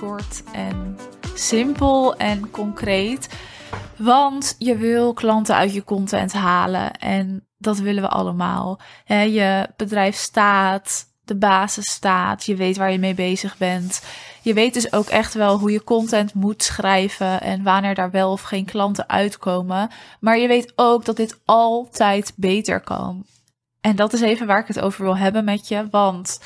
kort en simpel en concreet. Want je wil klanten uit je content halen en dat willen we allemaal. Je bedrijf staat, de basis staat, je weet waar je mee bezig bent. Je weet dus ook echt wel hoe je content moet schrijven en wanneer daar wel of geen klanten uitkomen. Maar je weet ook dat dit altijd beter kan. En dat is even waar ik het over wil hebben met je, want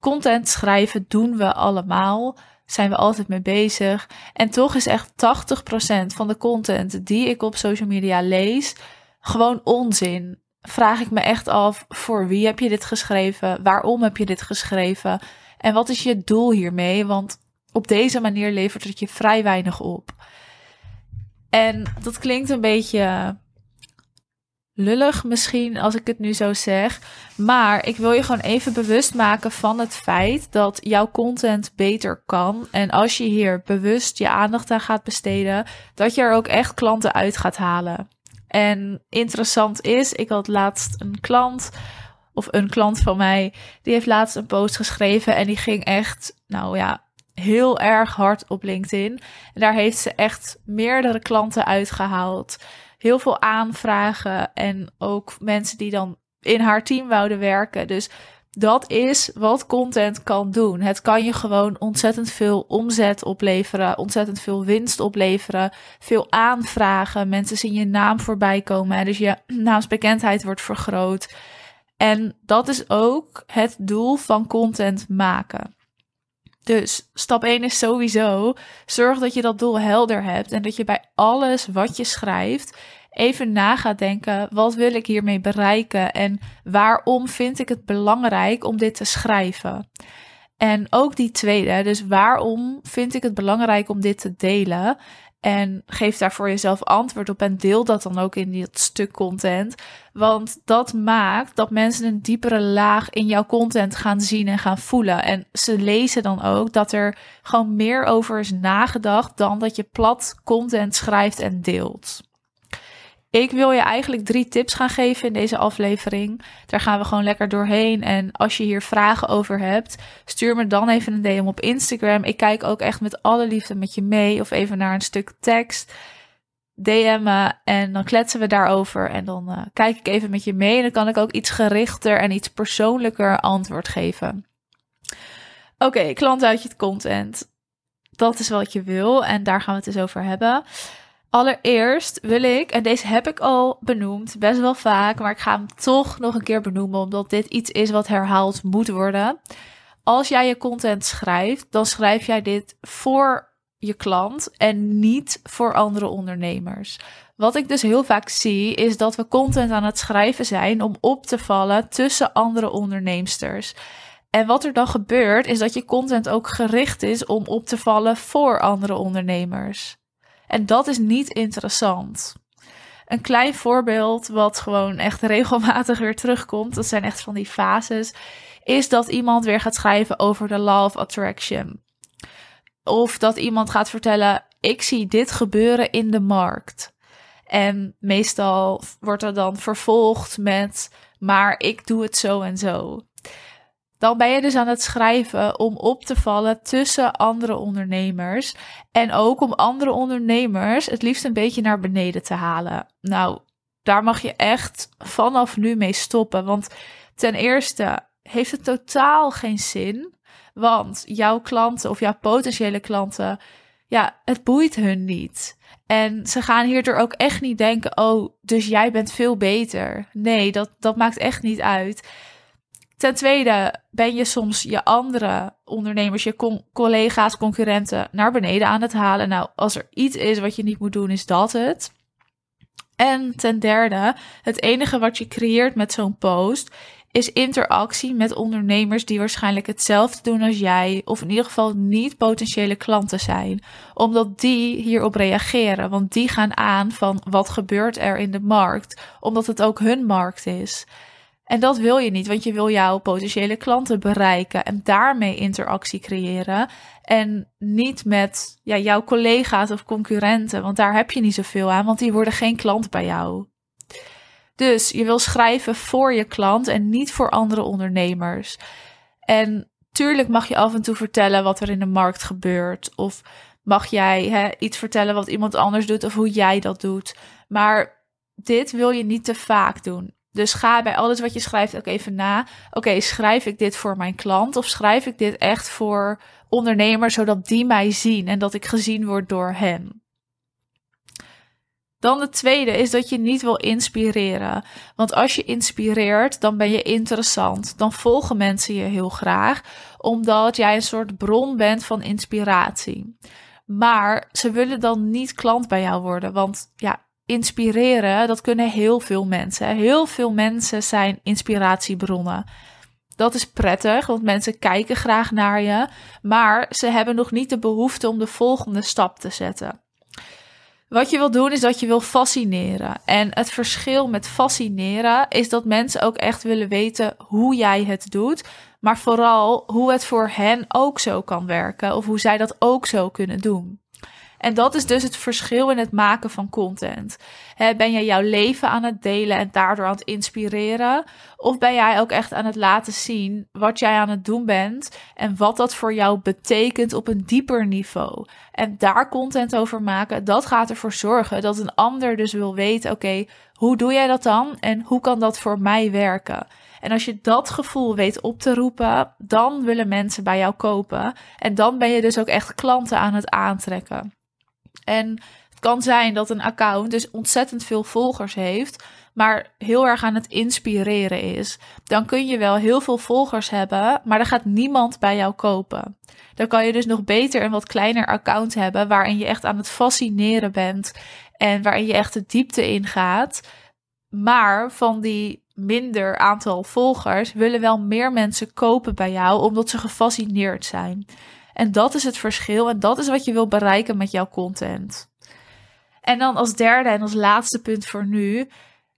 content schrijven doen we allemaal. Zijn we altijd mee bezig. En toch is echt 80% van de content die ik op social media lees gewoon onzin. Vraag ik me echt af: voor wie heb je dit geschreven? Waarom heb je dit geschreven? En wat is je doel hiermee? Want op deze manier levert het je vrij weinig op. En dat klinkt een beetje lullig misschien als ik het nu zo zeg. Maar ik wil je gewoon even bewust maken van het feit dat jouw content beter kan. En als je hier bewust je aandacht aan gaat besteden, dat je er ook echt klanten uit gaat halen. En interessant is, ik had laatst een klant, of een klant van mij, die heeft laatst een post geschreven en die ging echt, nou ja, heel erg hard op LinkedIn. En daar heeft ze echt meerdere klanten uitgehaald heel veel aanvragen en ook mensen die dan in haar team wouden werken. Dus dat is wat content kan doen. Het kan je gewoon ontzettend veel omzet opleveren, ontzettend veel winst opleveren, veel aanvragen. Mensen zien je naam voorbij komen en dus je naamsbekendheid wordt vergroot. En dat is ook het doel van content maken. Dus stap 1 is sowieso zorg dat je dat doel helder hebt en dat je bij alles wat je schrijft even na gaat denken: wat wil ik hiermee bereiken en waarom vind ik het belangrijk om dit te schrijven? En ook die tweede, dus waarom vind ik het belangrijk om dit te delen? En geef daar voor jezelf antwoord op en deel dat dan ook in dat stuk content. Want dat maakt dat mensen een diepere laag in jouw content gaan zien en gaan voelen. En ze lezen dan ook dat er gewoon meer over is nagedacht dan dat je plat content schrijft en deelt. Ik wil je eigenlijk drie tips gaan geven in deze aflevering. Daar gaan we gewoon lekker doorheen. En als je hier vragen over hebt, stuur me dan even een DM op Instagram. Ik kijk ook echt met alle liefde met je mee of even naar een stuk tekst. DM me en dan kletsen we daarover. En dan uh, kijk ik even met je mee. En dan kan ik ook iets gerichter en iets persoonlijker antwoord geven. Oké, okay, klant uit je content. Dat is wat je wil en daar gaan we het dus over hebben. Allereerst wil ik, en deze heb ik al benoemd, best wel vaak, maar ik ga hem toch nog een keer benoemen, omdat dit iets is wat herhaald moet worden. Als jij je content schrijft, dan schrijf jij dit voor je klant en niet voor andere ondernemers. Wat ik dus heel vaak zie, is dat we content aan het schrijven zijn om op te vallen tussen andere onderneemsters. En wat er dan gebeurt, is dat je content ook gericht is om op te vallen voor andere ondernemers. En dat is niet interessant. Een klein voorbeeld, wat gewoon echt regelmatig weer terugkomt, dat zijn echt van die fases, is dat iemand weer gaat schrijven over de law of attraction. Of dat iemand gaat vertellen: Ik zie dit gebeuren in de markt. En meestal wordt er dan vervolgd met: Maar ik doe het zo en zo dan ben je dus aan het schrijven om op te vallen tussen andere ondernemers. En ook om andere ondernemers het liefst een beetje naar beneden te halen. Nou, daar mag je echt vanaf nu mee stoppen. Want ten eerste heeft het totaal geen zin. Want jouw klanten of jouw potentiële klanten, ja, het boeit hun niet. En ze gaan hierdoor ook echt niet denken: oh, dus jij bent veel beter. Nee, dat, dat maakt echt niet uit. Ten tweede ben je soms je andere ondernemers, je collega's, concurrenten naar beneden aan het halen. Nou, als er iets is wat je niet moet doen, is dat het. En ten derde, het enige wat je creëert met zo'n post is interactie met ondernemers die waarschijnlijk hetzelfde doen als jij, of in ieder geval niet potentiële klanten zijn, omdat die hierop reageren, want die gaan aan van wat gebeurt er in de markt, omdat het ook hun markt is. En dat wil je niet, want je wil jouw potentiële klanten bereiken en daarmee interactie creëren. En niet met ja, jouw collega's of concurrenten, want daar heb je niet zoveel aan, want die worden geen klant bij jou. Dus je wil schrijven voor je klant en niet voor andere ondernemers. En tuurlijk mag je af en toe vertellen wat er in de markt gebeurt. Of mag jij hè, iets vertellen wat iemand anders doet of hoe jij dat doet. Maar dit wil je niet te vaak doen. Dus ga bij alles wat je schrijft ook even na. Oké, schrijf ik dit voor mijn klant of schrijf ik dit echt voor ondernemers zodat die mij zien en dat ik gezien word door hen? Dan de tweede is dat je niet wil inspireren. Want als je inspireert, dan ben je interessant. Dan volgen mensen je heel graag, omdat jij een soort bron bent van inspiratie. Maar ze willen dan niet klant bij jou worden. Want ja, inspireren, dat kunnen heel veel mensen. Heel veel mensen zijn inspiratiebronnen. Dat is prettig, want mensen kijken graag naar je, maar ze hebben nog niet de behoefte om de volgende stap te zetten. Wat je wil doen is dat je wil fascineren. En het verschil met fascineren is dat mensen ook echt willen weten hoe jij het doet, maar vooral hoe het voor hen ook zo kan werken of hoe zij dat ook zo kunnen doen. En dat is dus het verschil in het maken van content. ben jij jouw leven aan het delen en daardoor aan het inspireren? Of ben jij ook echt aan het laten zien wat jij aan het doen bent en wat dat voor jou betekent op een dieper niveau? En daar content over maken, dat gaat ervoor zorgen dat een ander dus wil weten: oké, hoe doe jij dat dan en hoe kan dat voor mij werken? En als je dat gevoel weet op te roepen, dan willen mensen bij jou kopen. En dan ben je dus ook echt klanten aan het aantrekken. En het kan zijn dat een account dus ontzettend veel volgers heeft, maar heel erg aan het inspireren is. Dan kun je wel heel veel volgers hebben, maar er gaat niemand bij jou kopen. Dan kan je dus nog beter een wat kleiner account hebben waarin je echt aan het fascineren bent en waarin je echt de diepte ingaat. Maar van die minder aantal volgers willen wel meer mensen kopen bij jou omdat ze gefascineerd zijn. En dat is het verschil en dat is wat je wil bereiken met jouw content. En dan als derde en als laatste punt voor nu,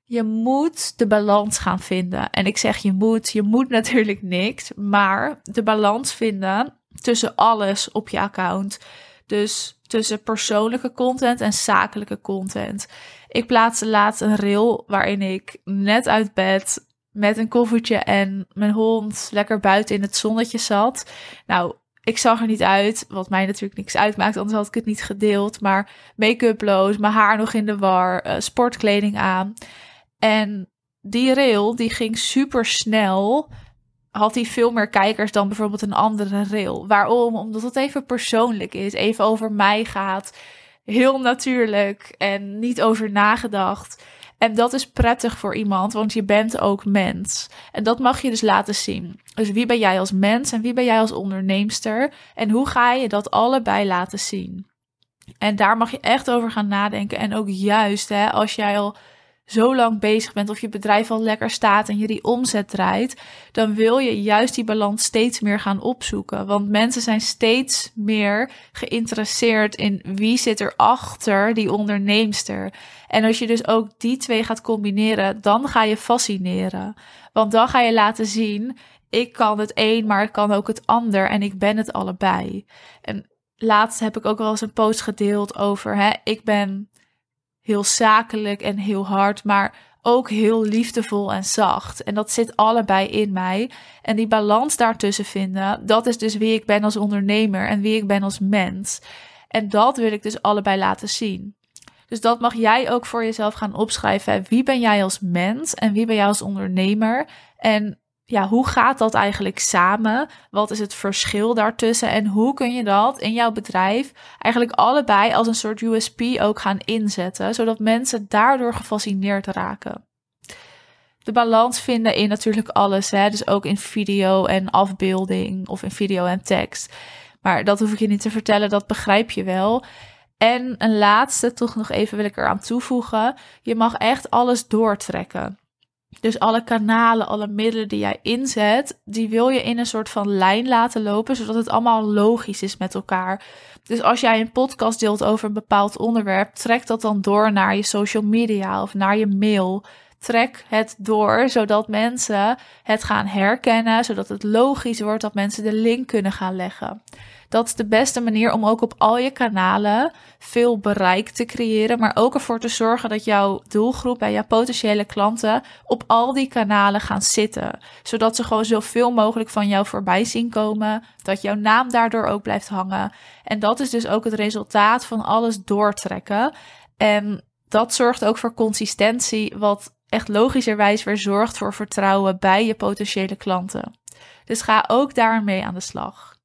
je moet de balans gaan vinden. En ik zeg je moet, je moet natuurlijk niks, maar de balans vinden tussen alles op je account. Dus tussen persoonlijke content en zakelijke content. Ik plaatste laatst een reel waarin ik net uit bed met een koffertje en mijn hond lekker buiten in het zonnetje zat. Nou, ik zag er niet uit, wat mij natuurlijk niks uitmaakt, anders had ik het niet gedeeld. Maar make-uploos, mijn haar nog in de war, uh, sportkleding aan. En die rail, die ging super snel. Had hij veel meer kijkers dan bijvoorbeeld een andere rail. Waarom? Omdat het even persoonlijk is, even over mij gaat. Heel natuurlijk en niet over nagedacht. En dat is prettig voor iemand, want je bent ook mens. En dat mag je dus laten zien. Dus wie ben jij als mens en wie ben jij als onderneemster? En hoe ga je dat allebei laten zien? En daar mag je echt over gaan nadenken. En ook juist hè, als jij al zo lang bezig bent of je bedrijf al lekker staat en je die omzet draait, dan wil je juist die balans steeds meer gaan opzoeken. Want mensen zijn steeds meer geïnteresseerd in wie zit er achter die onderneemster. En als je dus ook die twee gaat combineren, dan ga je fascineren. Want dan ga je laten zien, ik kan het een, maar ik kan ook het ander en ik ben het allebei. En laatst heb ik ook wel eens een post gedeeld over, hè, ik ben heel zakelijk en heel hard, maar ook heel liefdevol en zacht. En dat zit allebei in mij. En die balans daartussen vinden, dat is dus wie ik ben als ondernemer en wie ik ben als mens. En dat wil ik dus allebei laten zien. Dus dat mag jij ook voor jezelf gaan opschrijven. Wie ben jij als mens en wie ben jij als ondernemer? En ja, hoe gaat dat eigenlijk samen? Wat is het verschil daartussen? En hoe kun je dat in jouw bedrijf eigenlijk allebei als een soort USP ook gaan inzetten, zodat mensen daardoor gefascineerd raken? De balans vinden in natuurlijk alles, hè? dus ook in video en afbeelding of in video en tekst. Maar dat hoef ik je niet te vertellen, dat begrijp je wel. En een laatste, toch nog even wil ik eraan toevoegen: je mag echt alles doortrekken. Dus alle kanalen, alle middelen die jij inzet, die wil je in een soort van lijn laten lopen, zodat het allemaal logisch is met elkaar. Dus als jij een podcast deelt over een bepaald onderwerp, trek dat dan door naar je social media of naar je mail. Trek het door, zodat mensen het gaan herkennen, zodat het logisch wordt dat mensen de link kunnen gaan leggen. Dat is de beste manier om ook op al je kanalen veel bereik te creëren, maar ook ervoor te zorgen dat jouw doelgroep en jouw potentiële klanten op al die kanalen gaan zitten. Zodat ze gewoon zoveel mogelijk van jou voorbij zien komen, dat jouw naam daardoor ook blijft hangen. En dat is dus ook het resultaat van alles doortrekken. En dat zorgt ook voor consistentie, wat echt logischerwijs weer zorgt voor vertrouwen bij je potentiële klanten. Dus ga ook daarmee aan de slag.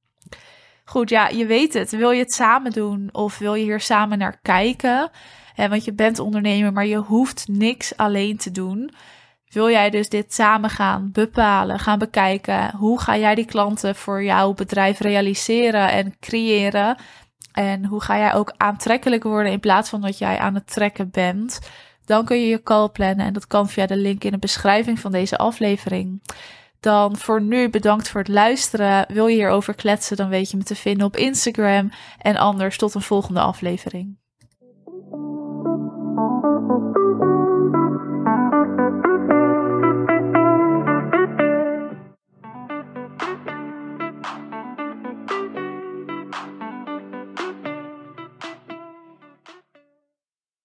Goed, ja, je weet het. Wil je het samen doen of wil je hier samen naar kijken? want je bent ondernemer, maar je hoeft niks alleen te doen. Wil jij dus dit samen gaan bepalen, gaan bekijken? Hoe ga jij die klanten voor jouw bedrijf realiseren en creëren? En hoe ga jij ook aantrekkelijk worden in plaats van dat jij aan het trekken bent? Dan kun je je call plannen en dat kan via de link in de beschrijving van deze aflevering. Dan voor nu bedankt voor het luisteren. Wil je hierover kletsen, dan weet je me te vinden op Instagram. En anders tot een volgende aflevering.